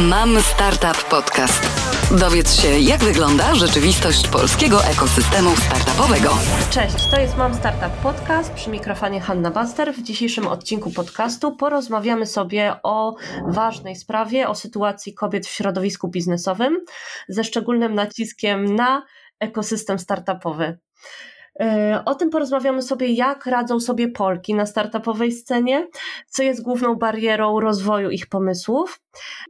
Mam Startup Podcast. Dowiedz się, jak wygląda rzeczywistość polskiego ekosystemu startupowego. Cześć, to jest Mam Startup Podcast przy mikrofonie Hanna Baster. W dzisiejszym odcinku podcastu porozmawiamy sobie o ważnej sprawie, o sytuacji kobiet w środowisku biznesowym, ze szczególnym naciskiem na ekosystem startupowy. E, o tym porozmawiamy sobie, jak radzą sobie Polki na startupowej scenie, co jest główną barierą rozwoju ich pomysłów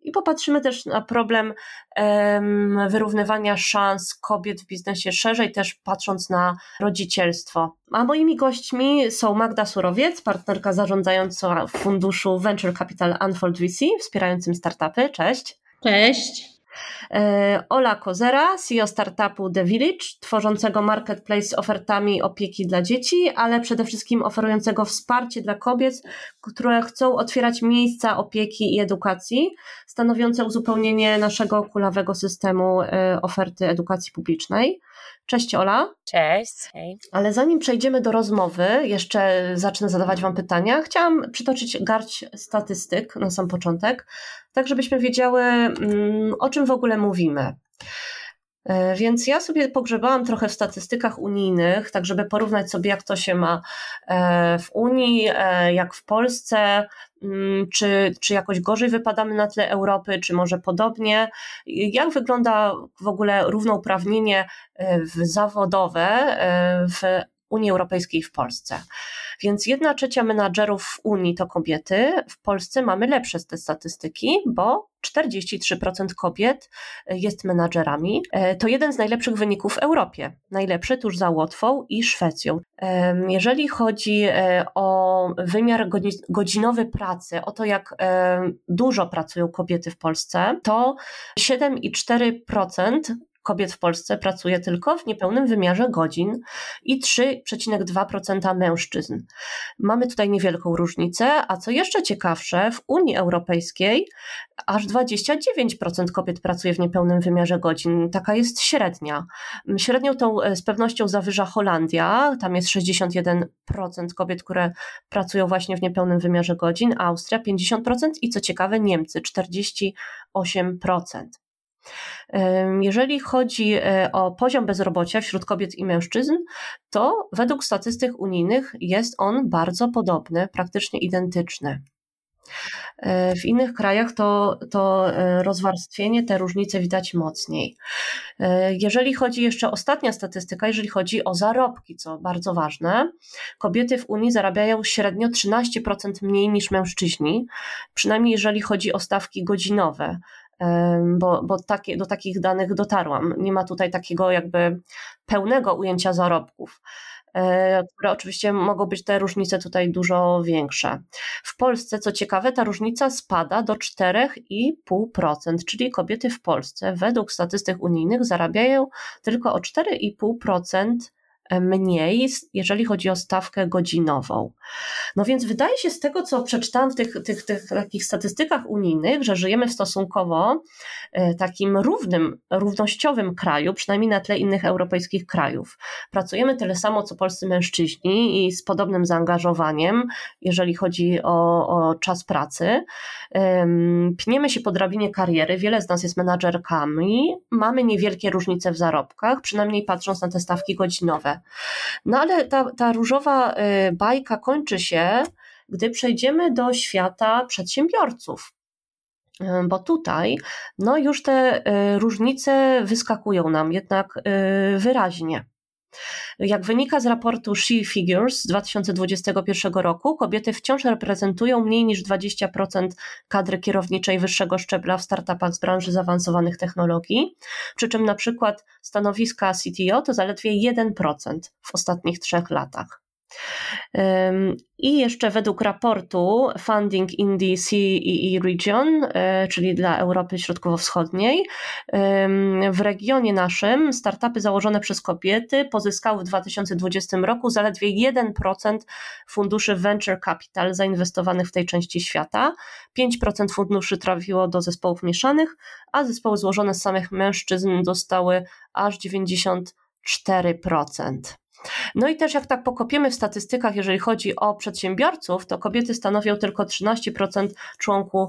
i popatrzymy też na problem um, wyrównywania szans kobiet w biznesie szerzej, też patrząc na rodzicielstwo. A moimi gośćmi są Magda Surowiec, partnerka zarządzająca funduszu Venture Capital Unfold VC, wspierającym startupy. Cześć. Cześć. E, Ola Kozera, CEO startupu The Village, tworzącego marketplace z ofertami opieki dla dzieci, ale przede wszystkim oferującego wsparcie dla kobiet, które chcą otwierać miejsca opieki i edukacji, stanowiące uzupełnienie naszego kulawego systemu e, oferty edukacji publicznej. Cześć Ola. Cześć. Hej. Ale zanim przejdziemy do rozmowy, jeszcze zacznę zadawać Wam pytania. Chciałam przytoczyć garść statystyk na sam początek, tak żebyśmy wiedziały, mm, o czym w ogóle mówimy. E, więc ja sobie pogrzebałam trochę w statystykach unijnych, tak żeby porównać sobie, jak to się ma e, w Unii, e, jak w Polsce, mm, czy, czy jakoś gorzej wypadamy na tle Europy, czy może podobnie. Jak wygląda w ogóle równouprawnienie zawodowe w Unii Europejskiej w Polsce. Więc jedna trzecia menadżerów w Unii to kobiety. W Polsce mamy lepsze te statystyki, bo 43% kobiet jest menadżerami. E, to jeden z najlepszych wyników w Europie. Najlepszy tuż za Łotwą i Szwecją. Jeżeli chodzi e, o wymiar godzinowy pracy, o to jak dużo pracują kobiety w Polsce, to 7,4% kobiet w Polsce pracuje tylko w niepełnym wymiarze godzin i 3,2% mężczyzn. Mamy tutaj niewielką różnicę, a co jeszcze ciekawsze, w Unii Europejskiej aż 29% kobiet pracuje w niepełnym wymiarze godzin. Taka jest średnia. Średnią tą e, z pewnością zawyża Holandia, tam jest 61% kobiet, które pracują właśnie w niepełnym wymiarze godzin, Austria 50% i co ciekawe Niemcy 48%. Jeżeli chodzi e, o poziom bezrobocia wśród kobiet i mężczyzn, to według statystyk unijnych jest on bardzo podobny, praktycznie identyczny. E, w innych krajach to, to e, rozwarstwienie, te różnice widać mocniej. Jeżeli chodzi jeszcze ostatnia statystyka, jeżeli chodzi o zarobki, co bardzo ważne, kobiety w Unii zarabiają średnio 13% mniej niż mężczyźni, przynajmniej jeżeli chodzi o stawki godzinowe bo, bo takie, do takich danych dotarłam. Nie ma tutaj takiego jakby pełnego ujęcia zarobków e, które oczywiście mogą być te różnice tutaj dużo większe. W Polsce, co ciekawe, ta różnica spada do 4,5%, czyli kobiety w Polsce według statystyk unijnych zarabiają tylko o 4,5% mniej, jeżeli chodzi o stawkę godzinową. No więc wydaje się z tego, co przeczytałam w tych, tych, tych takich statystykach unijnych, że żyjemy w stosunkowo e, takim równym, równościowym kraju, przynajmniej na tle innych europejskich krajów. Pracujemy tyle samo, co polscy mężczyźni i z podobnym zaangażowaniem, jeżeli chodzi o, o czas pracy. Pniemy się po drabinie kariery, wiele z nas jest menadżerkami, mamy niewielkie różnice w zarobkach, przynajmniej patrząc na te stawki godzinowe. No ale ta, ta różowa y, bajka kończy się, gdy przejdziemy do świata przedsiębiorców. Y, bo tutaj no już te y, różnice wyskakują nam jednak wyraźnie. Jak wynika z raportu She Figures z 2021 roku, kobiety wciąż reprezentują mniej niż 20% kadry kierowniczej wyższego szczebla w startupach z branży zaawansowanych technologii, przy czym na przykład stanowiska CTO to zaledwie 1% w ostatnich trzech latach. I jeszcze według raportu Funding in the CEE Region, e, czyli dla Europy Środkowo-Wschodniej, w regionie naszym startupy założone przez kobiety pozyskały w 2020 roku zaledwie 1% funduszy venture capital zainwestowanych w tej części świata. 5% funduszy trafiło do zespołów mieszanych, a zespoły złożone z samych mężczyzn dostały aż 94%. No i też jak tak pokopiemy w statystykach, jeżeli chodzi o przedsiębiorców, to kobiety stanowią tylko 13% członków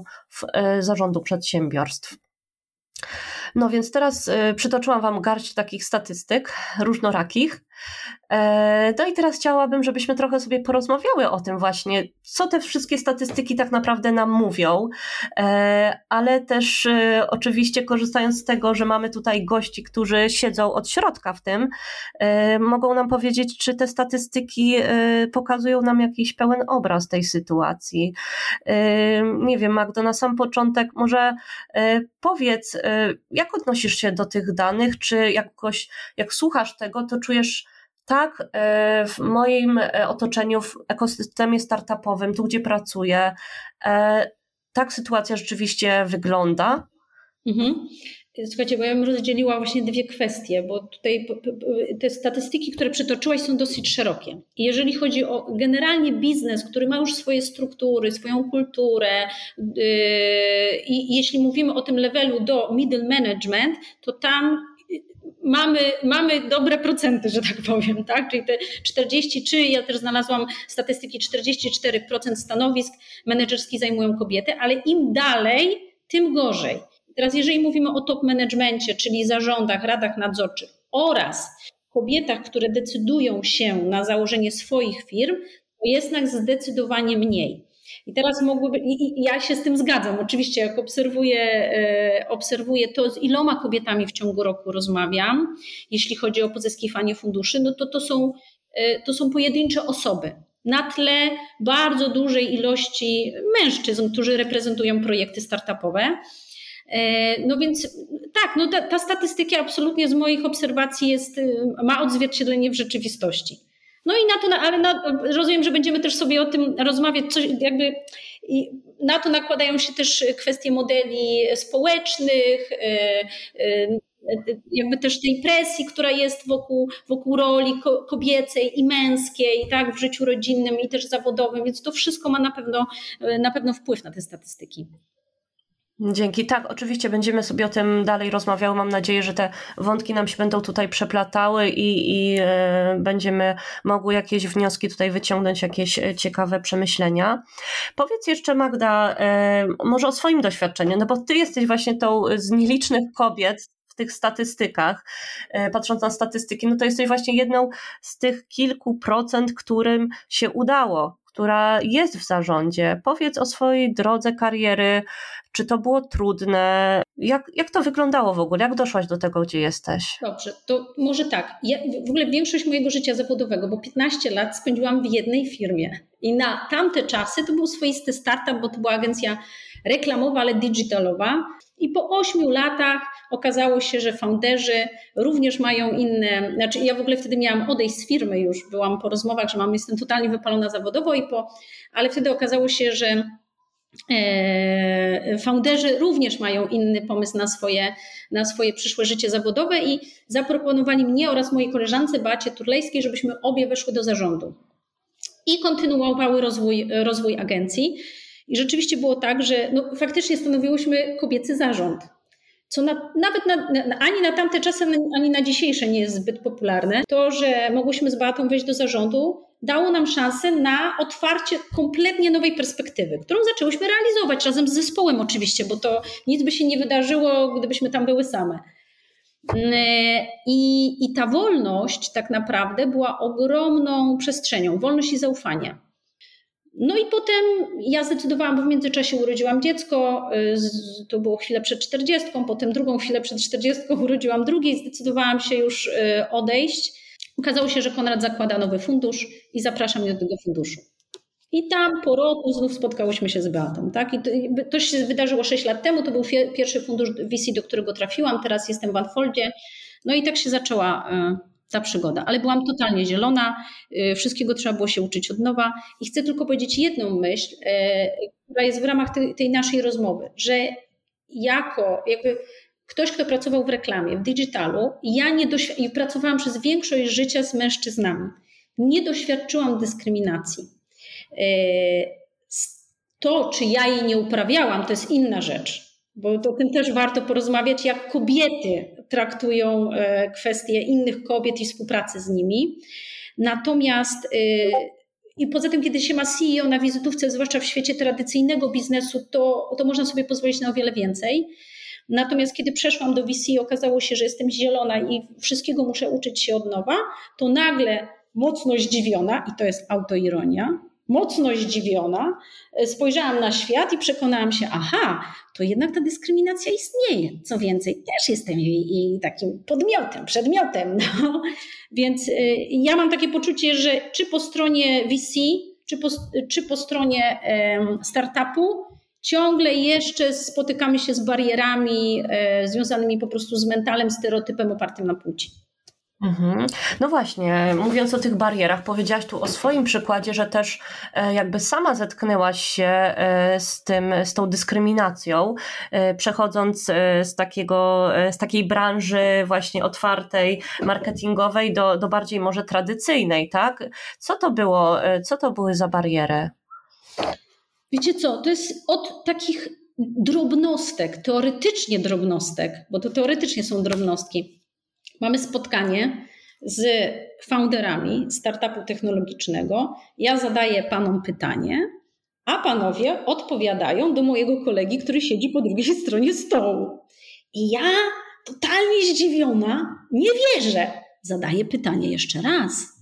e, zarządu przedsiębiorstw. No więc teraz y, przytoczyłam Wam garść takich statystyk różnorakich. E, no i teraz chciałabym, żebyśmy trochę sobie porozmawiały o tym właśnie, co te wszystkie statystyki tak naprawdę nam mówią, e, ale też y, oczywiście korzystając z tego, że mamy tutaj gości, którzy siedzą od środka w tym, e, mogą nam powiedzieć, czy te statystyki pokazują nam jakiś pełen obraz tej sytuacji. Nie wiem, Magdo, na sam początek może powiedz, jak odnosisz się do tych danych? Czy jakoś, jak słuchasz tego, to czujesz tak, e, w moim e, otoczeniu, w ekosystemie startupowym, tu gdzie pracuję, e, tak sytuacja rzeczywiście wygląda? Mhm. Słuchajcie, bo ja bym rozdzieliła właśnie dwie kwestie, bo tutaj te statystyki, które przytoczyłaś, są dosyć szerokie. Jeżeli chodzi o generalnie biznes, który ma już swoje struktury, swoją kulturę, yy, i jeśli mówimy o tym levelu do middle management, to tam mamy, mamy dobre procenty, że tak powiem, tak? Czyli te 43, ja też znalazłam statystyki, 44% stanowisk menedżerskich zajmują kobiety, ale im dalej, tym gorzej. Teraz, jeżeli mówimy o top managemencie, czyli zarządach, radach nadzorczych oraz kobietach, które decydują się na założenie swoich firm, to jest nas zdecydowanie mniej. I teraz mogłyby, i, ja się z tym zgadzam. Oczywiście, jak obserwuję, e, obserwuję to, z iloma kobietami w ciągu roku rozmawiam, jeśli chodzi o pozyskiwanie funduszy, no to to są, e, to są pojedyncze osoby. Na tle bardzo dużej ilości mężczyzn, którzy reprezentują projekty startupowe. E, no więc tak, no ta, ta statystyka absolutnie z moich obserwacji jest, ma odzwierciedlenie w rzeczywistości. No i na to, ale na, rozumiem, że będziemy też sobie o tym rozmawiać, coś jakby na to nakładają się też kwestie modeli społecznych, e, e, jakby też tej presji, która jest wokół, wokół roli kobiecej i męskiej, tak, w życiu rodzinnym i też zawodowym, więc to wszystko ma na pewno, na pewno wpływ na te statystyki. Dzięki. Tak, oczywiście będziemy sobie o tym dalej rozmawiały. Mam nadzieję, że te wątki nam się będą tutaj przeplatały i, i e, będziemy mogły jakieś wnioski tutaj wyciągnąć, jakieś e, ciekawe przemyślenia. Powiedz jeszcze, Magda, e, może o swoim doświadczeniu, no bo ty jesteś właśnie tą z nielicznych kobiet, tych statystykach, e, patrząc na statystyki, no to jesteś właśnie jedną z tych kilku procent, którym się udało, która jest w zarządzie. Powiedz o swojej drodze kariery, czy to było trudne? Jak, jak to wyglądało w ogóle? Jak doszłaś do tego, gdzie jesteś? Dobrze, to może tak. Ja, w ogóle większość mojego życia zawodowego, bo 15 lat spędziłam w jednej firmie. I na tamte czasy to był swoisty startup, bo to była agencja reklamowa, ale digitalowa. I po 8 latach okazało się, że founderzy również mają inne. Znaczy, ja w ogóle wtedy miałam odejść z firmy już, byłam po rozmowach, że mam, jestem totalnie wypalona zawodowo, i po, ale wtedy okazało się, że E, founderzy również mają inny pomysł na swoje, na swoje przyszłe życie zawodowe i zaproponowali mnie oraz mojej koleżance Beacie Turlejskiej, żebyśmy obie weszły do zarządu i kontynuowały rozwój, rozwój agencji. I rzeczywiście było tak, że no, faktycznie stanowiłyśmy kobiecy zarząd, co na, nawet na, na, ani na tamte czasy, ani na dzisiejsze nie jest zbyt popularne. To, że mogłyśmy z Beatą wejść do zarządu, dało nam szansę na otwarcie kompletnie nowej perspektywy, którą zaczęłyśmy realizować razem z zespołem oczywiście, bo to nic by się nie wydarzyło, gdybyśmy tam były same. Mm, I, I ta wolność tak naprawdę była ogromną przestrzenią, wolność i zaufanie. No i potem ja zdecydowałam, bo w międzyczasie urodziłam dziecko, y, to było chwilę przed 40, potem drugą chwilę przed 40 urodziłam drugie i zdecydowałam się już y, odejść Okazało się, że Konrad zakłada nowy fundusz i zapraszam mnie do tego funduszu. I tam po roku znów spotkałyśmy się z Beatą. Tak? I to, to się wydarzyło 6 lat temu, to był pierwszy fundusz VC, do którego trafiłam, teraz jestem w Unfoldzie. No i tak się zaczęła e, ta przygoda. Ale byłam totalnie zielona, e, wszystkiego trzeba było się uczyć od nowa. I chcę tylko powiedzieć jedną myśl, e, która jest w ramach tej, naszej rozmowy, że jako jakby ktoś, kto pracował w reklamie, w digitalu, ja nie i pracowałam przez większość życia z mężczyznami. Nie doświadczyłam dyskryminacji. E, to, czy ja jej nie uprawiałam, to jest inna rzecz, bo o tym też warto porozmawiać, jak kobiety traktują e, kwestie innych kobiet i współpracy z nimi. Natomiast y, i poza tym, kiedy się ma CEO na wizytówce, zwłaszcza w świecie tradycyjnego biznesu, to, to można sobie pozwolić na o wiele więcej. Natomiast kiedy przeszłam do VC okazało się, że jestem zielona i wszystkiego muszę uczyć się od nowa, to nagle mocno zdziwiona, i to jest autoironia, mocno zdziwiona, e, spojrzałam na świat i przekonałam się, aha, to jednak ta dyskryminacja istnieje. Co więcej, też jestem i takim podmiotem, przedmiotem. No. Więc y, ja mam takie poczucie, że czy po stronie VC, czy po, czy po stronie startupu, ciągle jeszcze spotykamy się z barierami y, związanymi po prostu z mentalem, stereotypem opartym na płci. Mhm. No właśnie, mówiąc o tych barierach, powiedziałaś tu o swoim przykładzie, że też e, jakby sama zetknęłaś się e, z tym, z tą dyskryminacją, e, przechodząc z takiego, z takiej branży właśnie otwartej, marketingowej do, do bardziej może tradycyjnej, tak? Co to było, co to były za bariery? Wiecie co, to jest od takich drobnostek, teoretycznie drobnostek, bo to teoretycznie są drobnostki Mamy spotkanie z founderami startupu technologicznego. Ja zadaję panom pytanie, a panowie odpowiadają do mojego kolegi, który siedzi po drugiej stronie stołu. I ja, totalnie zdziwiona, nie wierzę. Zadaję pytanie jeszcze raz.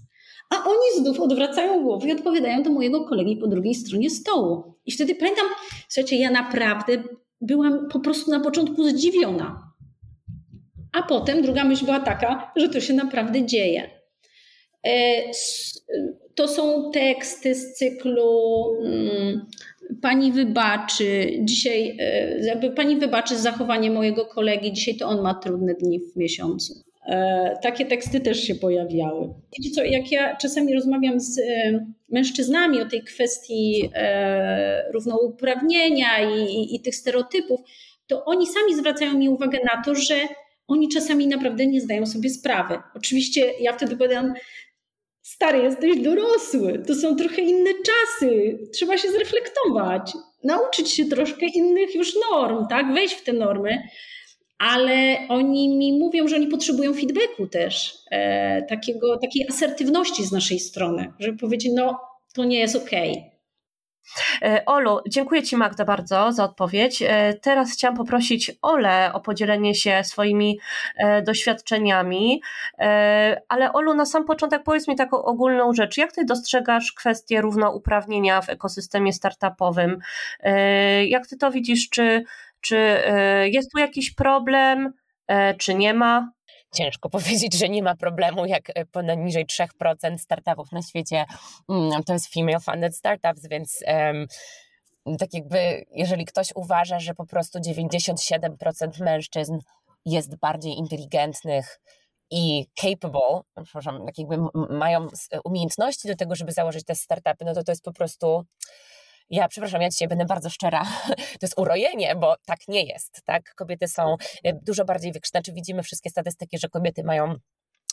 A oni znów odwracają głowę i odpowiadają do mojego kolegi po drugiej stronie stołu. I wtedy pamiętam, słuchajcie, ja naprawdę byłam po prostu na początku zdziwiona. A potem druga myśl była taka, że to się naprawdę dzieje. E, to są teksty z cyklu mm, Pani wybaczy, dzisiaj, e, jakby Pani wybaczy zachowanie mojego kolegi, dzisiaj to on ma trudne dni w miesiącu. E, takie teksty też się pojawiały. Wiecie co, jak ja czasami rozmawiam z mężczyznami o tej kwestii równouprawnienia i, i, i tych stereotypów, to oni sami zwracają mi uwagę na to, że oni czasami naprawdę nie zdają sobie sprawy. Oczywiście ja wtedy powiadam, stary, jesteś dorosły, to są trochę inne czasy, trzeba się zreflektować, nauczyć się troszkę innych już norm, tak, wejść w te normy, ale oni mi mówią, że oni potrzebują feedbacku też, e, takiego, takiej asertywności z naszej strony, żeby powiedzieć, no to nie jest okej. Okay Olu, dziękuję Ci Magda bardzo za odpowiedź. E, teraz chciałam poprosić Ole o podzielenie się swoimi e, doświadczeniami, ale Olu, na sam początek powiedz mi taką ogólną rzecz. Jak Ty dostrzegasz kwestię równouprawnienia w ekosystemie startupowym? Jak Ty to widzisz? Czy, czy jest tu jakiś problem, czy nie ma? Ciężko powiedzieć, że nie ma problemu, jak e, poniżej 3% startupów na świecie mm, to jest female funded startups, więc tak jakby jeżeli ktoś uważa, że po prostu 97% mężczyzn jest bardziej inteligentnych i capable, przepraszam, tak jakby mają umiejętności do tego, żeby założyć te startupy, no to to jest po prostu ja, przepraszam, ja dzisiaj będę bardzo szczera, to jest urojenie, bo tak nie jest, tak? Kobiety są e, dużo bardziej wykształcone, czy widzimy wszystkie statystyki, że kobiety mają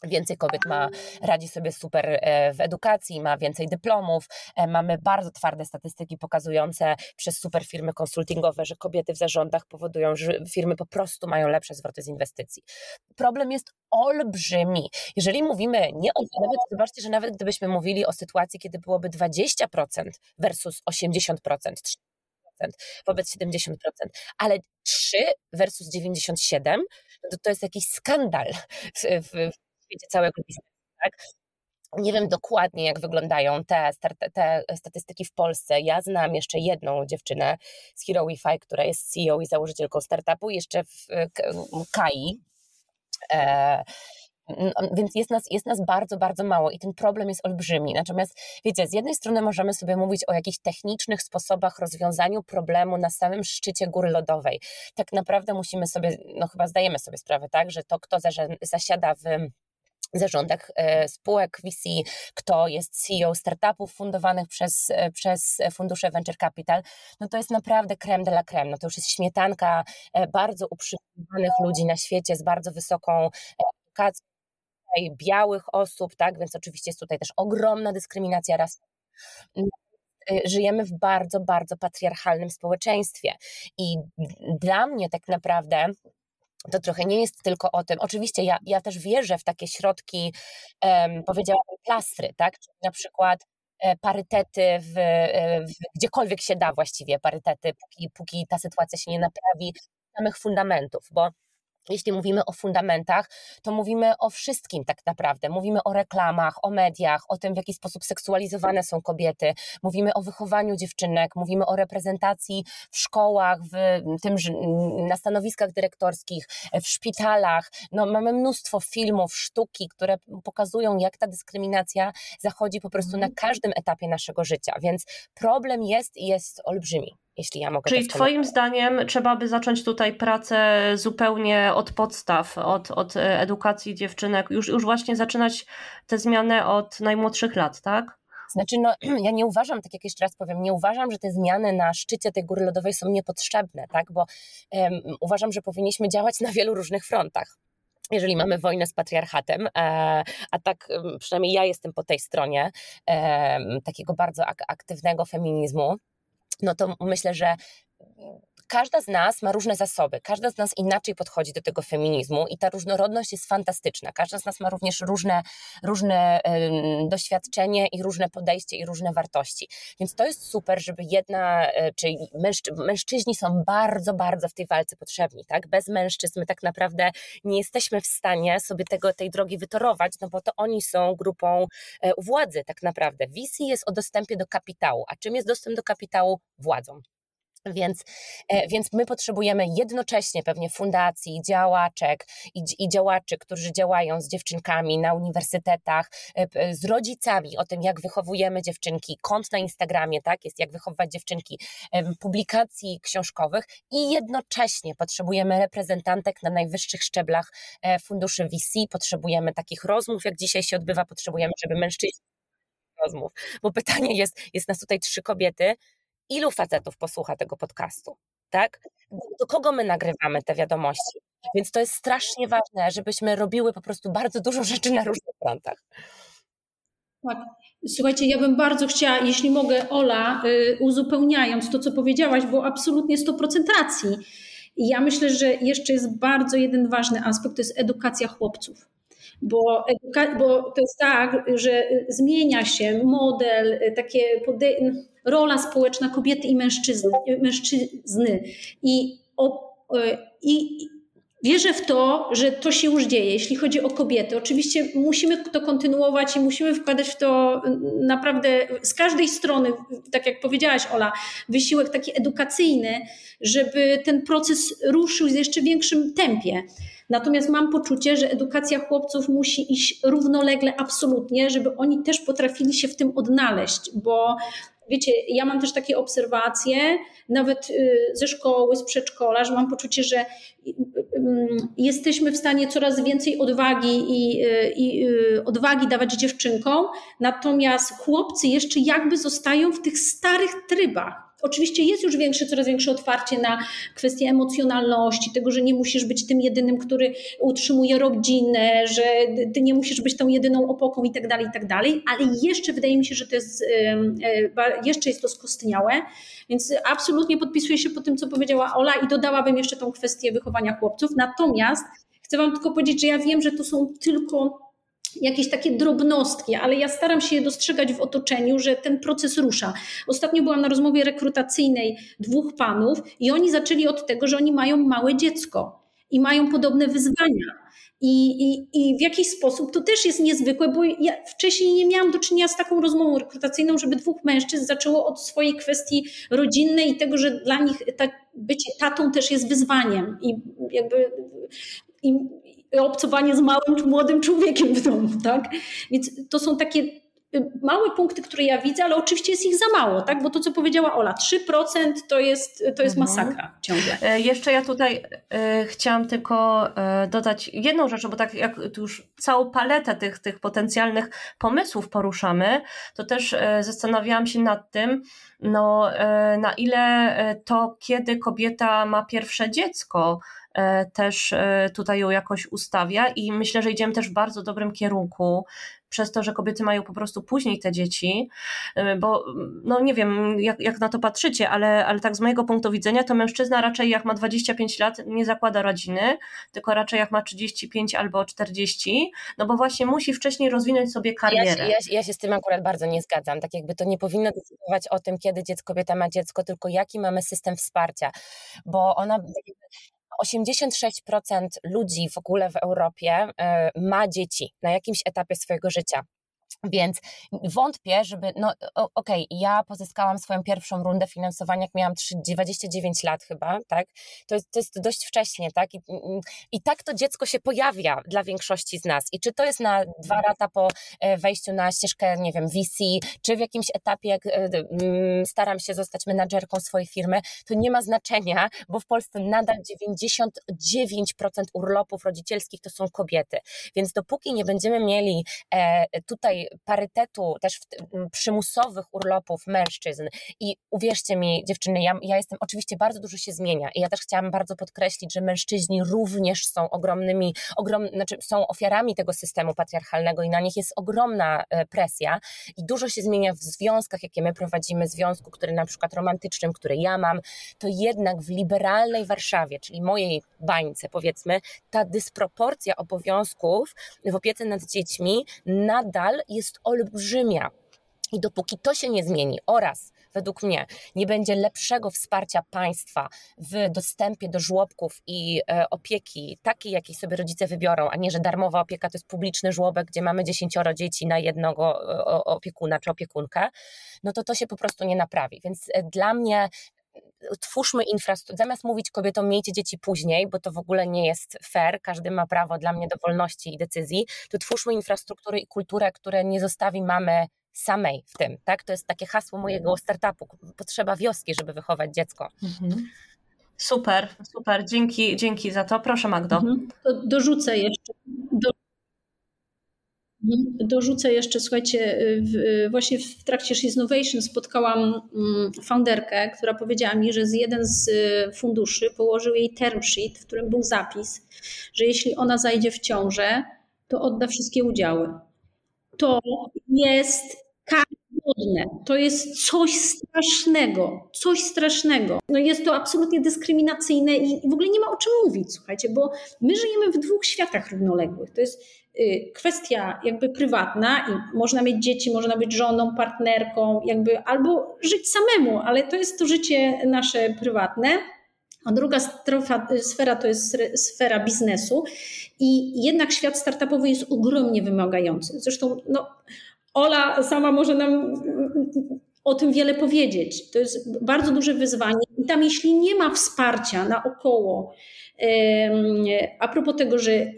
Więcej kobiet ma, radzi sobie super e, w edukacji, ma więcej dyplomów. E, mamy bardzo twarde statystyki pokazujące przez super firmy konsultingowe, że kobiety w zarządach powodują, że firmy po prostu mają lepsze zwroty z inwestycji. Problem jest olbrzymi. Jeżeli mówimy nie o, nawet zobaczcie, że nawet gdybyśmy mówili o sytuacji, kiedy byłoby 20% versus 80%, 3% wobec 70%, ale 3 versus 97, no to to jest jakiś skandal w, w, świecie całego biznesu. Tak? Nie wiem dokładnie, jak wyglądają te, te, statystyki w Polsce. Ja znam jeszcze jedną dziewczynę z Hero Wi-Fi, która jest CEO i założycielką startupu, jeszcze w KAI. E, więc jest nas, jest nas bardzo, bardzo mało i ten problem jest olbrzymi. Natomiast wiecie, z jednej strony możemy sobie mówić o jakichś technicznych sposobach rozwiązaniu problemu na samym szczycie góry lodowej. Tak naprawdę musimy sobie, no chyba zdajemy sobie sprawę, tak, że to, kto zasiada w zarządach e, spółek VC, kto jest CEO startupów fundowanych przez, e, przez fundusze Venture Capital, no to jest naprawdę creme de la creme. No to już jest śmietanka e, bardzo uprzywilejowanych ludzi na świecie z bardzo wysoką edukacją, białych osób, tak, więc oczywiście jest tutaj też ogromna dyskryminacja rasowa żyjemy w bardzo, bardzo patriarchalnym społeczeństwie. I dla mnie tak naprawdę to trochę nie jest tylko o tym. Oczywiście ja, ja też wierzę w takie środki, um, powiedziałabym, plastry, tak? Czyli na przykład e, parytety w, e, w, gdziekolwiek się da właściwie parytety, póki, póki ta sytuacja się nie naprawi, samych fundamentów, bo jeśli mówimy o fundamentach, to mówimy o wszystkim tak naprawdę. Mówimy o reklamach, o mediach, o tym, w jaki sposób seksualizowane są kobiety, mówimy o wychowaniu dziewczynek, mówimy o reprezentacji w szkołach, w tym, na stanowiskach dyrektorskich, w szpitalach. No, mamy mnóstwo filmów, sztuki, które pokazują, jak ta dyskryminacja zachodzi po prostu na mhm. każdym etapie naszego życia. Więc problem jest i jest olbrzymi jeśli ja mogę. Czyli Twoim zdaniem trzeba by zacząć tutaj pracę zupełnie od podstaw, od, od edukacji dziewczynek, już, już właśnie zaczynać tę zmianę od najmłodszych lat, tak? Znaczy, no, ja nie uważam, tak jak jeszcze raz powiem, nie uważam, że te zmiany na szczycie tej góry lodowej są niepotrzebne, tak? Bo um, uważam, że powinniśmy działać na wielu różnych frontach jeżeli mamy wojnę z patriarchatem, e, a tak przynajmniej ja jestem po tej stronie takiego bardzo aktywnego feminizmu, no to myślę, że każda z nas ma różne zasoby, każda z nas inaczej podchodzi do tego feminizmu i ta różnorodność jest fantastyczna. Każda z nas ma również różne, różne doświadczenie i różne podejście i różne wartości. Więc to jest super, żeby jedna, e, czyli mężczy, mężczyźni są bardzo, bardzo w tej walce potrzebni, tak? Bez mężczyzn my tak naprawdę nie jesteśmy w stanie sobie tego, tej drogi wytorować, no bo to oni są grupą e, władzy tak naprawdę. VC jest o dostępie do kapitału, a czym jest dostęp do kapitału? Władzą. Więc, e, więc my potrzebujemy jednocześnie pewnie fundacji, działaczek i, i, działaczy, którzy działają z dziewczynkami na uniwersytetach, e, z rodzicami o tym, jak wychowujemy dziewczynki, kont na Instagramie, tak, jest jak wychowywać dziewczynki, publikacji książkowych i jednocześnie potrzebujemy reprezentantek na najwyższych szczeblach e, funduszy VC, potrzebujemy takich rozmów, jak dzisiaj się odbywa, potrzebujemy, żeby mężczyźni rozmów, bo pytanie jest, jest nas tutaj trzy kobiety, ilu facetów posłucha tego podcastu, tak? Do kogo my nagrywamy te wiadomości? Więc to jest strasznie ważne, żebyśmy robiły po prostu bardzo dużo rzeczy na różnych frontach. Tak. Słuchajcie, ja bym bardzo chciała, jeśli mogę, Ola, y, uzupełniając to, co powiedziałaś, bo absolutnie 100% racji. I ja myślę, że jeszcze jest bardzo jeden ważny aspekt, to jest edukacja chłopców. Bo, bo to jest tak, że zmienia się model, takie pode- rola społeczna kobiety i mężczyzny. mężczyzny. I, o, i wierzę w to, że to się już dzieje, jeśli chodzi o kobiety. Oczywiście musimy to kontynuować i musimy wkładać w to naprawdę z każdej strony, tak jak powiedziałaś Ola, wysiłek taki edukacyjny, żeby ten proces ruszył w jeszcze większym tempie. Natomiast mam poczucie, że edukacja chłopców musi iść równolegle absolutnie, żeby oni też potrafili się w tym odnaleźć, bo wiecie, ja mam też takie obserwacje, nawet y, ze szkoły, z przedszkola, że mam poczucie, że y, y, jesteśmy w stanie coraz więcej odwagi i, i odwagi dawać dziewczynkom, natomiast chłopcy jeszcze jakby zostają w tych starych trybach. Oczywiście jest już większe, coraz większe otwarcie na kwestie emocjonalności, tego, że nie musisz być tym jedynym, który utrzymuje rodzinę, że ty nie musisz być tą jedyną opoką i tak dalej, i tak dalej, ale jeszcze wydaje mi się, że to jest, jeszcze jest to skostniałe, więc absolutnie podpisuję się po tym, co powiedziała Ola i dodałabym jeszcze tą kwestię wychowania chłopców. Natomiast chcę Wam tylko powiedzieć, że ja wiem, że to są tylko jakieś takie drobnostki, ale ja staram się je dostrzegać w otoczeniu, że ten proces rusza. Ostatnio byłam na rozmowie rekrutacyjnej dwóch panów i oni zaczęli od tego, że oni mają małe dziecko i mają podobne wyzwania. I, i, I w jakiś sposób to też jest niezwykłe, bo ja wcześniej nie miałam do czynienia z taką rozmową rekrutacyjną, żeby dwóch mężczyzn zaczęło od swojej kwestii rodzinnej i tego, że dla nich ta, bycie tatą też jest wyzwaniem. I jakby i obcowanie z małym czy młodym człowiekiem w domu, tak? Więc to są takie y, małe punkty, które ja widzę, ale oczywiście jest ich za mało, tak? Bo to, co powiedziała Ola, 3% to jest, to jest mhm. masakra ciągle. E, jeszcze ja tutaj e, chciałam tylko e, dodać jedną rzecz, bo tak jak tu już całą paletę tych, tych potencjalnych pomysłów poruszamy, to też e, zastanawiałam się nad tym, no, na ile to, kiedy kobieta ma pierwsze dziecko, też tutaj ją jakoś ustawia i myślę, że idziemy też w bardzo dobrym kierunku przez to, że kobiety mają po prostu później te dzieci, y, bo no nie wiem, jak, jak na to patrzycie, ale, ale tak z mojego punktu widzenia, to mężczyzna raczej jak ma 25 lat nie zakłada rodziny, tylko raczej jak ma 35 albo 40, no bo właśnie musi wcześniej rozwinąć sobie karierę. Ja, ja, ja się z tym akurat bardzo nie zgadzam. Tak jakby to nie powinno decydować o tym, kiedy dziecko, kobieta ma dziecko, tylko jaki mamy system wsparcia, bo ona 86% ludzi w ogóle w Europie e, ma dzieci na jakimś etapie swojego życia. Więc wątpię, żeby, no okej, okay, ja pozyskałam swoją pierwszą rundę finansowania, jak miałam 29 lat chyba, tak? To jest, to jest dość wcześnie, tak? I, I tak to dziecko się pojawia dla większości z nas. I czy to jest na dwa lata po e, wejściu na ścieżkę, nie wiem, VC, czy w jakimś etapie, jak e, staram się zostać menadżerką swojej firmy, to nie ma znaczenia, bo w Polsce nadal 99% urlopów rodzicielskich to są kobiety. Więc dopóki nie będziemy mieli e, parytetu też przymusowych urlopów mężczyzn. I uwierzcie mi dziewczyny, ja, ja jestem, oczywiście bardzo dużo się zmienia i ja też chciałam bardzo podkreślić, że mężczyźni również są ogromnymi, ogrom, znaczy są ofiarami tego systemu patriarchalnego i na nich jest ogromna e, presja. I dużo się zmienia w związkach, jakie my prowadzimy, związku, który na przykład romantycznym, który ja mam, to jednak w liberalnej Warszawie, czyli mojej bańce powiedzmy, ta dysproporcja obowiązków w opiece nad dziećmi nadal jest olbrzymia. I dopóki to się nie zmieni oraz według mnie nie będzie lepszego wsparcia państwa w dostępie do żłobków i e, opieki takiej, jakiej sobie rodzice wybiorą, a nie, że darmowa opieka to jest publiczny żłobek, gdzie mamy dziesięcioro dzieci na jednego e, opiekuna czy opiekunkę, no to to się po prostu nie naprawi. Więc e, dla mnie twórzmy infrastrukturę, zamiast mówić kobietom miejcie dzieci później, bo to w ogóle nie jest fair, każdy ma prawo dla mnie do wolności i decyzji, to twórzmy infrastrukturę i kulturę, które nie zostawi mamy samej w tym, tak? To jest takie hasło mojego mhm. startupu, potrzeba wioski, żeby wychować dziecko. Mhm. Super, super, dzięki, dzięki za to. Proszę Magdo. Mhm. dorzucę jeszcze, do. Dorzucę jeszcze, słuchajcie, w, właśnie w trakcie She's Innovation spotkałam mm, founderkę, która powiedziała mi, że z jeden z y, funduszy położył jej term sheet, w którym był zapis, że jeśli ona zajdzie w ciążę, to odda wszystkie udziały. To jest karygodne. To jest coś strasznego, coś strasznego. No jest to absolutnie dyskryminacyjne i w ogóle nie ma o czym mówić, słuchajcie, bo my żyjemy w dwóch światach równoległych. To jest Y, kwestia jakby prywatna i można mieć dzieci, można być żoną, partnerką, jakby albo żyć samemu, ale to jest to życie nasze prywatne. A druga strofa, sfera to jest sfera biznesu i jednak świat startupowy jest ogromnie wymagający. Zresztą no, Ola sama może nam o tym wiele powiedzieć. To jest bardzo duże wyzwanie i tam jeśli nie ma wsparcia naokoło, a propos tego, że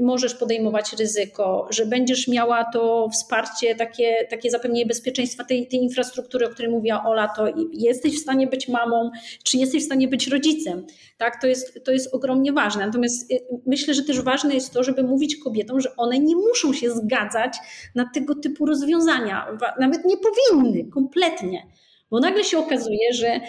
możesz podejmować ryzyko, że będziesz miała to wsparcie, takie, takie zapewnienie bezpieczeństwa tej, tej infrastruktury, o której mówiła Ola, to jesteś w stanie być mamą, czy jesteś w stanie być rodzicem. Tak, to jest, to jest ogromnie ważne. Natomiast y, myślę, że też ważne jest to, żeby mówić kobietom, że one nie muszą się zgadzać na tego typu rozwiązania. Nawet nie powinny kompletnie. Bo nagle się okazuje, że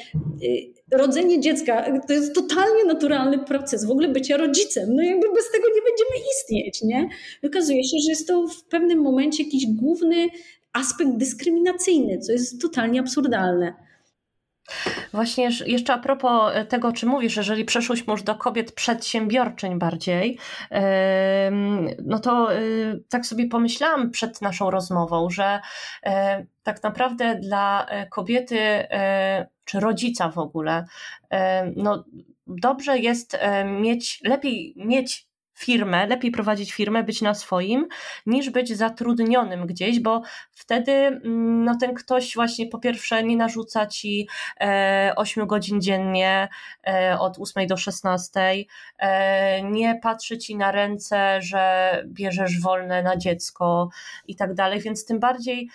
y, rodzenie dziecka to jest totalnie naturalny proces w ogóle bycia rodzicem. No jakby bez tego nie będziemy istnieć, nie? Okazuje się, że jest to w pewnym momencie jakiś główny aspekt dyskryminacyjny, co jest totalnie absurdalne. Właśnie jeszcze a propos tego, czy mówisz, jeżeli przeszłyśmy już do kobiet przedsiębiorczyń bardziej, no to y, tak sobie pomyślałam przed naszą rozmową, że e, tak naprawdę dla e, kobiety e, czy rodzica w ogóle, no dobrze jest mieć, lepiej mieć firmę, lepiej prowadzić firmę, być na swoim, niż być zatrudnionym gdzieś, bo wtedy mm, no, ten ktoś właśnie po pierwsze nie narzuca ci e, 8 godzin dziennie e, od 8 do 16, e, nie patrzy ci na ręce, że bierzesz wolne na dziecko i tak dalej, więc tym bardziej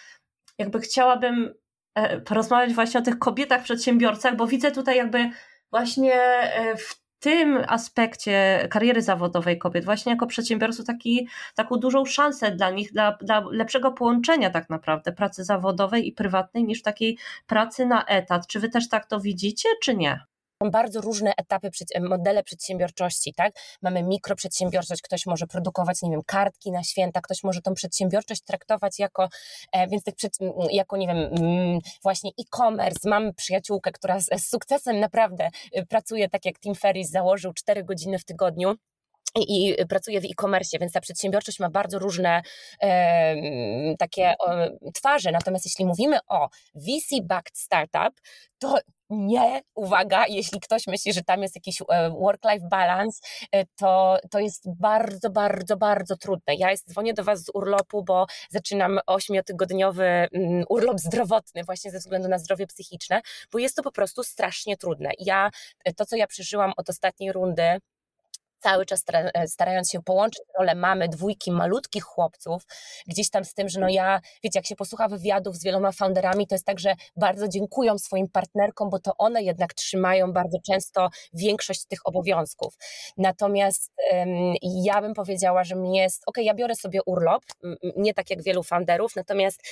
jakby chciałabym e, porozmawiać właśnie o tych kobietach przedsiębiorcach, bo widzę tutaj jakby właśnie e, w tym aspekcie kariery zawodowej kobiet, właśnie jako przedsiębiorców, taki, taką dużą szansę dla nich, dla, dla lepszego połączenia tak naprawdę pracy zawodowej i prywatnej niż takiej pracy na etat. Czy wy też tak to widzicie, czy nie? Są bardzo różne etapy, modele przedsiębiorczości, tak? Mamy mikroprzedsiębiorczość, ktoś może produkować, nie wiem, kartki na święta, ktoś może tą przedsiębiorczość traktować jako, e, więc jako, nie wiem, właśnie e-commerce. Mam przyjaciółkę, która z, sukcesem naprawdę y, pracuje tak jak Tim Ferriss założył 4 godziny w tygodniu i, pracuje w e-commerce, więc ta przedsiębiorczość ma bardzo różne e, takie o, twarze. Natomiast jeśli mówimy o VC-backed startup, to nie, uwaga, jeśli ktoś myśli, że tam jest jakiś e, work-life balance, e, to, to jest bardzo, bardzo, bardzo trudne. Ja jest, dzwonię do Was z urlopu, bo zaczynam ośmiotygodniowy mm, urlop zdrowotny właśnie ze względu na zdrowie psychiczne, bo jest to po prostu strasznie trudne. Ja, to co ja przeżyłam od ostatniej rundy, cały czas e, starając się połączyć rolę mamy dwójki malutkich chłopców, gdzieś tam z tym, że no ja, wiecie, jak się posłucha wywiadów z wieloma founderami, to jest tak, że bardzo dziękują swoim partnerkom, bo to one jednak trzymają bardzo często większość tych obowiązków. Natomiast um, ja bym powiedziała, że mi jest, ok, ja biorę sobie urlop, nie tak jak wielu founderów, natomiast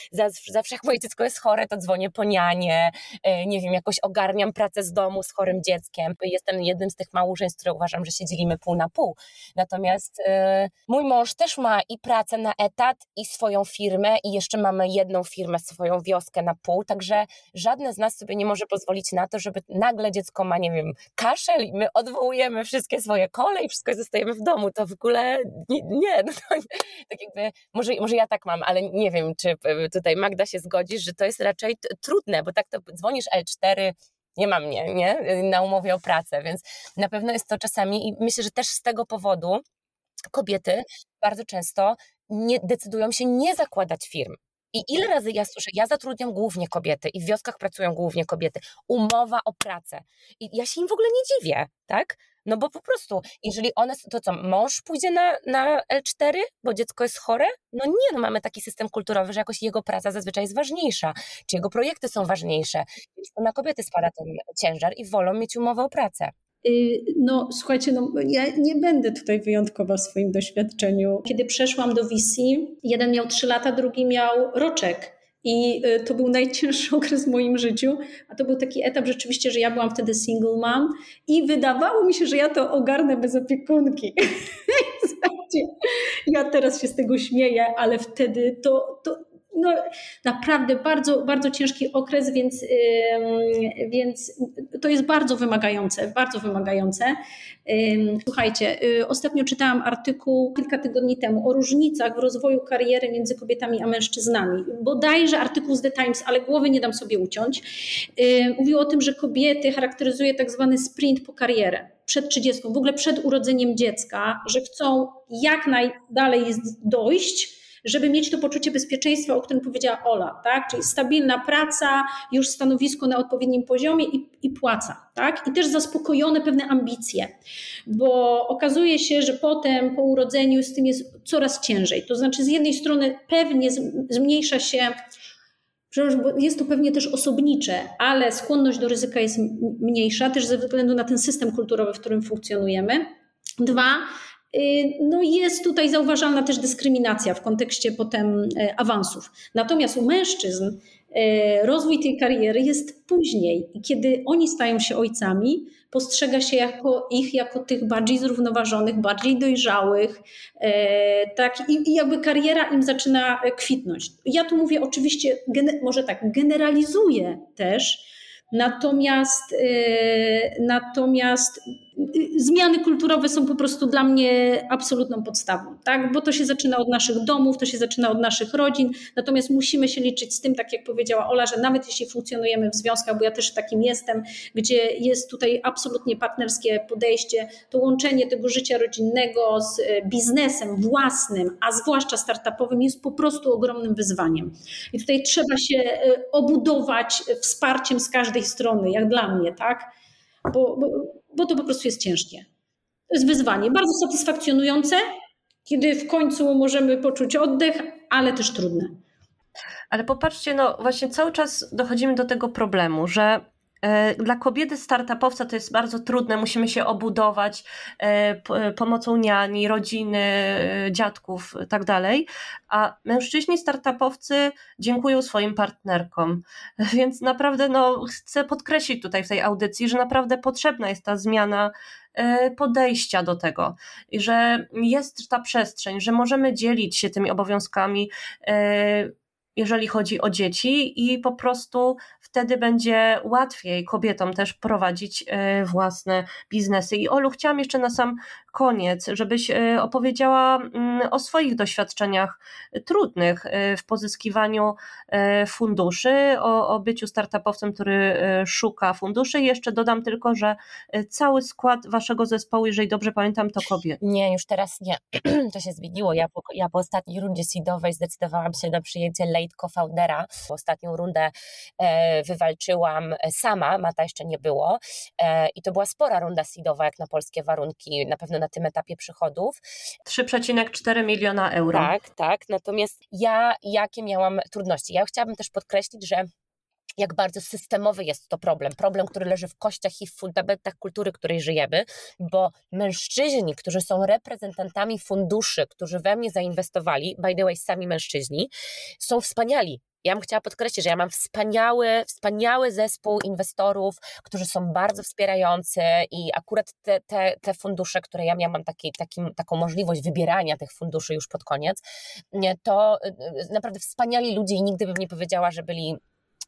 zawsze jak moje dziecko jest chore, to dzwonię po nianie, e, nie wiem, jakoś ogarniam pracę z domu z chorym dzieckiem. Jestem jednym z tych małżeństw, które uważam, że się dzielimy pół na pół. Natomiast y, mój mąż też ma i pracę na etat, i swoją firmę, i jeszcze mamy jedną firmę, swoją wioskę na pół, także żadne z nas sobie nie może pozwolić na to, żeby nagle dziecko ma, nie wiem, kaszel i my odwołujemy wszystkie swoje kole i wszystko zostajemy w domu. To w ogóle nie, nie no to, tak jakby, może, może ja tak mam, ale nie wiem, czy tutaj Magda się zgodzisz, że to jest raczej trudne, bo tak to dzwonisz L4, nie ma mnie, nie? Na umowie o pracę, więc na pewno jest to czasami i myślę, że też z tego powodu kobiety bardzo często nie decydują się nie zakładać firm. I ile razy ja słyszę, ja zatrudniam głównie kobiety i w wioskach pracują głównie kobiety, umowa o pracę. I ja się im w ogóle nie dziwię, tak? No bo po prostu, jeżeli one, to co, mąż pójdzie na, na L4, bo dziecko jest chore? No nie, no mamy taki system kulturowy, że jakoś jego praca zazwyczaj jest ważniejsza, czy jego projekty są ważniejsze, więc to na kobiety spada ten ciężar i wolą mieć umowę o pracę. Y, no, słuchajcie, no, ja nie będę tutaj wyjątkowa w swoim doświadczeniu. Kiedy przeszłam do VC, jeden miał 3 lata, drugi miał roczek. I y, to był najcięższy okres w moim życiu, a to był taki etap rzeczywiście, że ja byłam wtedy single mom i wydawało mi się, że ja to ogarnę bez opiekunki. ja teraz się z tego śmieję, ale wtedy to, to, no, naprawdę bardzo, bardzo ciężki okres, więc, więc to jest bardzo wymagające, bardzo wymagające. Słuchajcie, y, ostatnio czytałam artykuł kilka tygodni temu o różnicach w rozwoju kariery między kobietami a mężczyznami. Bodajże artykuł z The Times, ale głowy nie dam sobie uciąć. Mówił o tym, że kobiety charakteryzuje tak zwany sprint po karierę przed 30, w ogóle przed urodzeniem dziecka, że chcą jak najdalej dojść, żeby mieć to poczucie bezpieczeństwa, o którym powiedziała Ola, tak? Czyli stabilna praca, już stanowisko na odpowiednim poziomie i, i płaca, tak? I też zaspokojone pewne ambicje, bo okazuje się, że potem po urodzeniu z tym jest coraz ciężej. To znaczy, z jednej strony pewnie zmniejsza się jest to pewnie też osobnicze, ale skłonność do ryzyka jest mniejsza, też ze względu na ten system kulturowy, w którym funkcjonujemy. Dwa, no jest tutaj zauważalna też dyskryminacja w kontekście potem y, awansów. Natomiast u mężczyzn y, rozwój tej kariery jest później kiedy oni stają się ojcami, postrzega się jako, ich jako tych bardziej zrównoważonych, bardziej dojrzałych, tak, i, i jakby kariera im zaczyna kwitnąć. Ja tu mówię oczywiście, może tak, generalizuję też, natomiast, natomiast zmiany kulturowe są po prostu dla mnie absolutną podstawą, tak? bo to się zaczyna od naszych domów, to się zaczyna od naszych rodzin, natomiast musimy się liczyć z tym, tak jak powiedziała Ola, że nawet jeśli funkcjonujemy w związkach, bo ja też takim jestem, gdzie jest tutaj absolutnie partnerskie podejście, to łączenie tego życia rodzinnego z e, biznesem własnym, a zwłaszcza startupowym jest po prostu ogromnym wyzwaniem. I tutaj trzeba się e, obudować wsparciem z każdej strony, jak dla mnie, tak? Bo, bo bo to po prostu jest ciężkie. To jest wyzwanie, bardzo satysfakcjonujące, kiedy w końcu możemy poczuć oddech, ale też trudne. Ale popatrzcie, no właśnie cały czas dochodzimy do tego problemu, że dla kobiety startupowca to jest bardzo trudne, musimy się obudować e, pomocą niani, rodziny, e, dziadków tak dalej, a mężczyźni startupowcy dziękują swoim partnerkom, więc naprawdę no, chcę podkreślić tutaj w tej audycji, że naprawdę potrzebna jest ta zmiana podejścia do tego, że jest ta przestrzeń, że możemy dzielić się tymi obowiązkami jeżeli chodzi o dzieci, i po prostu wtedy będzie łatwiej kobietom też prowadzić e, własne biznesy. I Olu, chciałam jeszcze na sam koniec, żebyś e, opowiedziała mm, o swoich doświadczeniach trudnych e, w pozyskiwaniu funduszy, o, o byciu startupowcem, który szuka funduszy. Jeszcze dodam tylko, że cały skład waszego zespołu, jeżeli dobrze pamiętam, to kobiet. Nie, już teraz nie. to się zmieniło. Ja po, ja po ostatniej rundzie seedowej zdecydowałam się na przyjęcie late co-foundera. Ostatnią rundę wywalczyłam sama, Mata jeszcze nie było e, i to była spora runda seedowa jak na polskie warunki, na pewno na tym etapie przychodów. 3,4 miliona euro. Tak, tak, natomiast ja jakie miałam trudności? Ja chciałabym też podkreślić, że jak bardzo systemowy jest to problem. Problem, który leży w kościach i w fundamentach kultury, której żyjemy, bo mężczyźni, którzy są reprezentantami funduszy, którzy we mnie zainwestowali, by the way, sami mężczyźni, są wspaniali. Ja bym chciała podkreślić, że ja mam wspaniały, wspaniały zespół inwestorów, którzy są bardzo wspierający i akurat te, te, te fundusze, które ja miałam taki, taką możliwość wybierania tych funduszy już pod koniec, to y, y, naprawdę wspaniali ludzie i nigdy bym nie powiedziała, że byli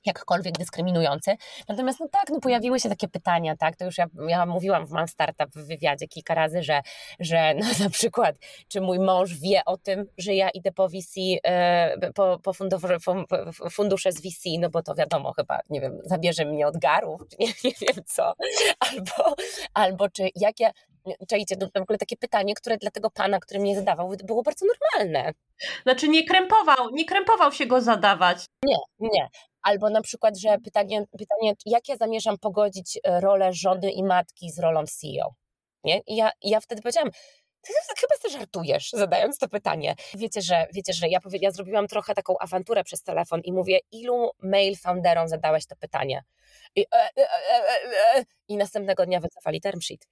jakkolwiek dyskryminujący. Natomiast no tak, no pojawiły się takie pytania, tak, to już ja, ja mówiłam w Mam Startup w wywiadzie kilka razy, że, że no na przykład, czy mój mąż wie o tym, że ja idę po VC, e, po, po, fundusze z VC, no bo to wiadomo chyba, nie wiem, zabierze mnie od garów, nie, nie wiem co, albo, albo czy jak ja, czajcie, to w ogóle takie pytanie, które dla tego pana, który mnie zadawał, było bardzo normalne. Znaczy nie krępował, nie krępował się go zadawać. Nie, nie. Albo na przykład, że pytanie, pytanie jak ja zamierzam pogodzić e, rolę żony i matki z rolą CEO? Nie? I ja, ja wtedy powiedziałam, ty chyba sobie żartujesz, zadając to pytanie. Wiecie, że, wiecie, że ja, ja zrobiłam trochę taką awanturę przez telefon i mówię, ilu mail founderom zadałeś to pytanie? I, e, e, e, e I następnego dnia wycofali term sheet.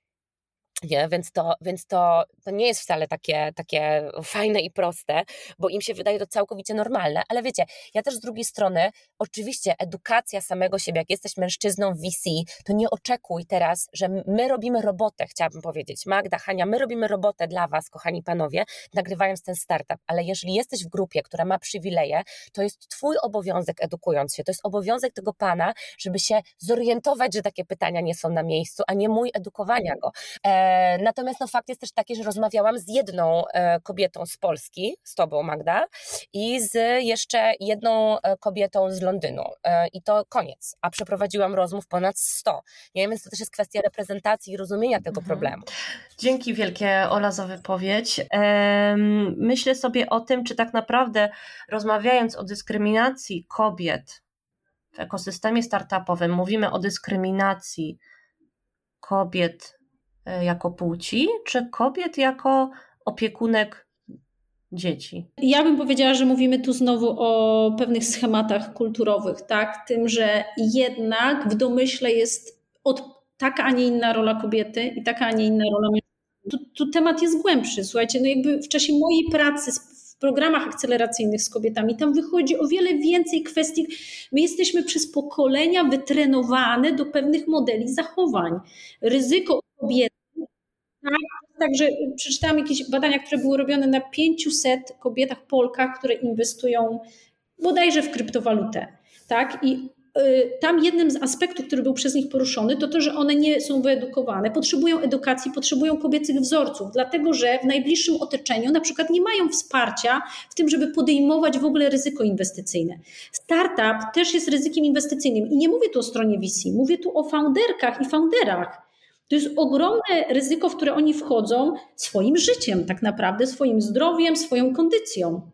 Nie? Więc, to, więc to, to nie jest wcale takie, takie fajne i proste, bo im się wydaje to całkowicie normalne. Ale wiecie, ja też z drugiej strony, oczywiście edukacja samego siebie, jak jesteś mężczyzną w VC, to nie oczekuj teraz, że my robimy robotę, chciałabym powiedzieć. Magda, Hania, my robimy robotę dla Was, kochani panowie, nagrywając ten startup, ale jeżeli jesteś w grupie, która ma przywileje, to jest Twój obowiązek edukując się, to jest obowiązek tego pana, żeby się zorientować, że takie pytania nie są na miejscu, a nie mój edukowania go. E, natomiast no, fakt jest też taki, że rozmawiałam z jedną e, kobietą z Polski, z tobą Magda, i z jeszcze jedną e, kobietą z Londynu. I to koniec. A przeprowadziłam rozmów ponad 100. Nie? Więc to też jest kwestia reprezentacji i rozumienia tego mhm. problemu. Dzięki wielkie Ola za wypowiedź. Myślę sobie o tym, czy tak naprawdę rozmawiając o dyskryminacji kobiet w ekosystemie startupowym, mówimy o dyskryminacji kobiet E, jako płci, czy kobiet jako opiekunek dzieci? Ja bym powiedziała, że mówimy tu znowu o pewnych schematach kulturowych, tak? Tym, że jednak w domyśle jest od, taka, a nie inna rola kobiety i taka, a nie inna rola mężczyzny. Tu, tu temat jest głębszy. Słuchajcie, no jakby w czasie mojej pracy w programach akceleracyjnych z kobietami, tam wychodzi o wiele więcej kwestii. My jesteśmy przez pokolenia wytrenowane do pewnych modeli zachowań. Ryzyko kobiety Także przeczytałam jakieś badania, które były robione na 500 kobietach Polkach, które inwestują bodajże w kryptowalutę. Tak? I y, tam jednym z aspektów, który był przez nich poruszony, to to, że one nie są wyedukowane, potrzebują edukacji, potrzebują kobiecych wzorców, dlatego że w najbliższym otoczeniu na przykład nie mają wsparcia w tym, żeby podejmować w ogóle ryzyko inwestycyjne. Startup też jest ryzykiem inwestycyjnym i nie mówię tu o stronie VC, mówię tu o founderkach i founderach, to jest ogromne ryzyko, w które oni wchodzą swoim życiem, tak naprawdę, swoim zdrowiem, swoją kondycją.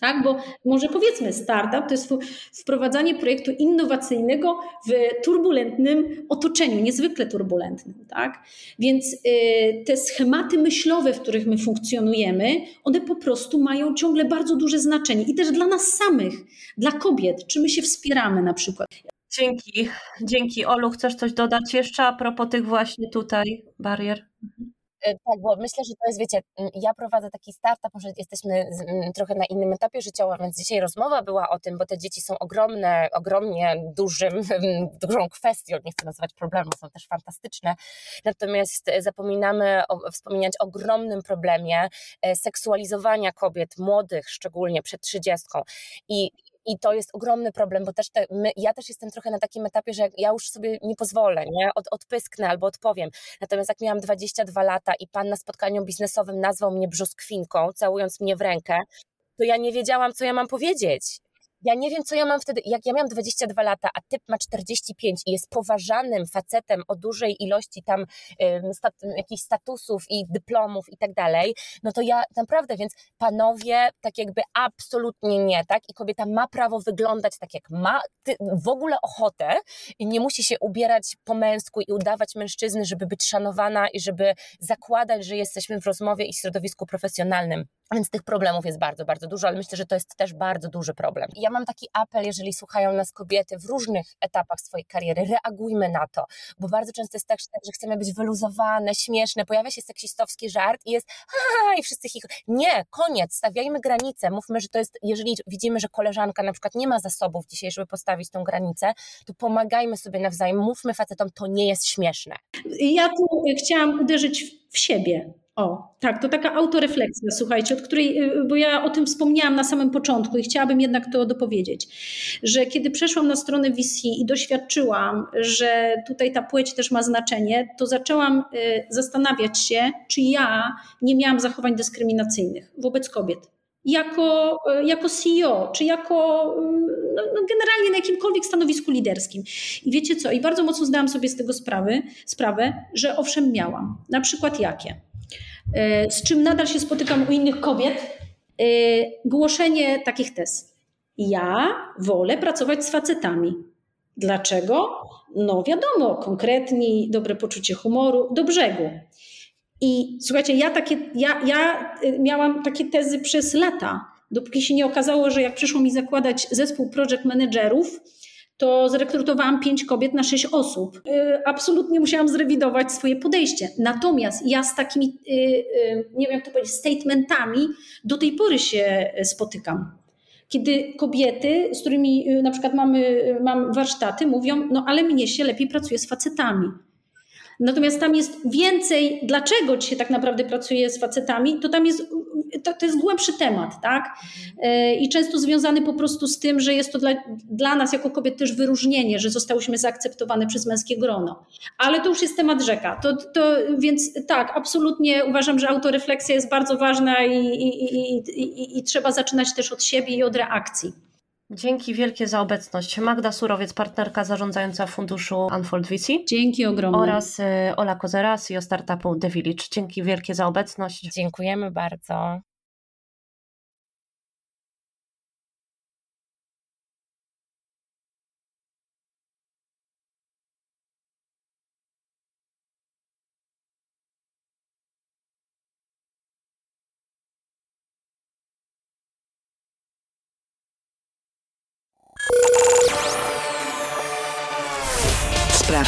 Tak, bo może powiedzmy, startup to jest wprowadzanie projektu innowacyjnego w turbulentnym otoczeniu, niezwykle turbulentnym. Tak? Więc y, te schematy myślowe, w których my funkcjonujemy, one po prostu mają ciągle bardzo duże znaczenie i też dla nas samych, dla kobiet, czy my się wspieramy na przykład. Dzięki, dzięki. Olu, chcesz coś dodać jeszcze a propos tych właśnie tutaj barier? E, tak, bo myślę, że to jest, wiecie, ja prowadzę taki startup, może jesteśmy trochę na innym etapie życiowym, więc dzisiaj rozmowa była o tym, bo te dzieci są ogromne, ogromnie dużym, dużą kwestią, nie chcę nazywać problemu, są też fantastyczne, natomiast zapominamy o, wspominać o ogromnym problemie e, seksualizowania kobiet, młodych szczególnie przed trzydziestką i i to jest ogromny problem, bo też te, my, ja też jestem trochę na takim etapie, że ja już sobie nie pozwolę, nie? Od, odpysknę albo odpowiem. Natomiast jak miałam 22 lata i pan na spotkaniu biznesowym nazwał mnie brzoskwinką, całując mnie w rękę, to ja nie wiedziałam, co ja mam powiedzieć ja nie wiem, co ja mam wtedy. Jak ja miałam 22 lata, a typ ma 45 i jest poważanym facetem o dużej ilości tam stat, jakichś statusów i dyplomów i tak dalej, no to ja naprawdę, więc panowie, tak jakby absolutnie nie, tak? I kobieta ma prawo wyglądać tak, jak ma w ogóle ochotę i nie musi się ubierać po męsku i udawać mężczyzny, żeby być szanowana i żeby zakładać, że jesteśmy w rozmowie i środowisku profesjonalnym. Więc tych problemów jest bardzo, bardzo dużo, ale myślę, że to jest też bardzo duży problem. Ja mam taki apel, jeżeli słuchają nas kobiety w różnych etapach swojej kariery, reagujmy na to, bo bardzo często jest tak, że chcemy być wyluzowane, śmieszne, pojawia się seksistowski żart i jest ha, i wszyscy ich... Nie, koniec, stawiajmy granice, mówmy, że to jest, jeżeli widzimy, że koleżanka na przykład nie ma zasobów dzisiaj, żeby postawić tą granicę, to pomagajmy sobie nawzajem, mówmy facetom, to nie jest śmieszne. Ja tu chciałam uderzyć w siebie, o, tak, to taka autorefleksja, słuchajcie, od której, y, bo ja o tym wspomniałam na samym początku i chciałabym jednak to dopowiedzieć, że kiedy przeszłam na stronę VC i doświadczyłam, że tutaj ta płeć też ma znaczenie, to zaczęłam y, zastanawiać się, czy ja nie miałam zachowań dyskryminacyjnych wobec kobiet. Jako, y, jako CEO, czy jako no, no generalnie na jakimkolwiek stanowisku liderskim. I wiecie co? I bardzo mocno zdałam sobie z tego sprawy, sprawę, że owszem miałam. Na przykład jakie? E, z czym nadal się spotykam u innych kobiet, e, głoszenie takich tez. Ja wolę pracować z facetami. Dlaczego? No wiadomo, konkretni, dobre poczucie humoru, do brzegu. I słuchajcie, ja, takie, ja, ja e, miałam takie tezy przez lata, dopóki się nie okazało, że jak przyszło mi zakładać zespół project managerów, to zrekrutowałam pięć kobiet na sześć osób. Y, absolutnie musiałam zrewidować swoje podejście. Natomiast ja z takimi, y, y, nie wiem jak to powiedzieć, statementami do tej pory się spotykam. Kiedy kobiety, z którymi na przykład mamy, mam warsztaty, mówią, no ale mnie się lepiej pracuje z facetami. Natomiast tam jest więcej, dlaczego się tak naprawdę pracuje z facetami, to tam jest, to, to jest głębszy temat, tak? E, I często związany po prostu z tym, że jest to dla, dla nas jako kobiet też wyróżnienie, że zostałyśmy zaakceptowane przez męskie grono. Ale to już jest temat rzeka. To, to, więc tak, absolutnie uważam, że autorefleksja jest bardzo ważna i, i, i, i, i trzeba zaczynać też od siebie i od reakcji. Dzięki wielkie za obecność. Magda Surowiec, partnerka zarządzająca funduszu Unfold VC. Dzięki ogromne. Oraz y, Ola Kozera, CEO startupu The Village. Dzięki wielkie za obecność. Dziękujemy bardzo.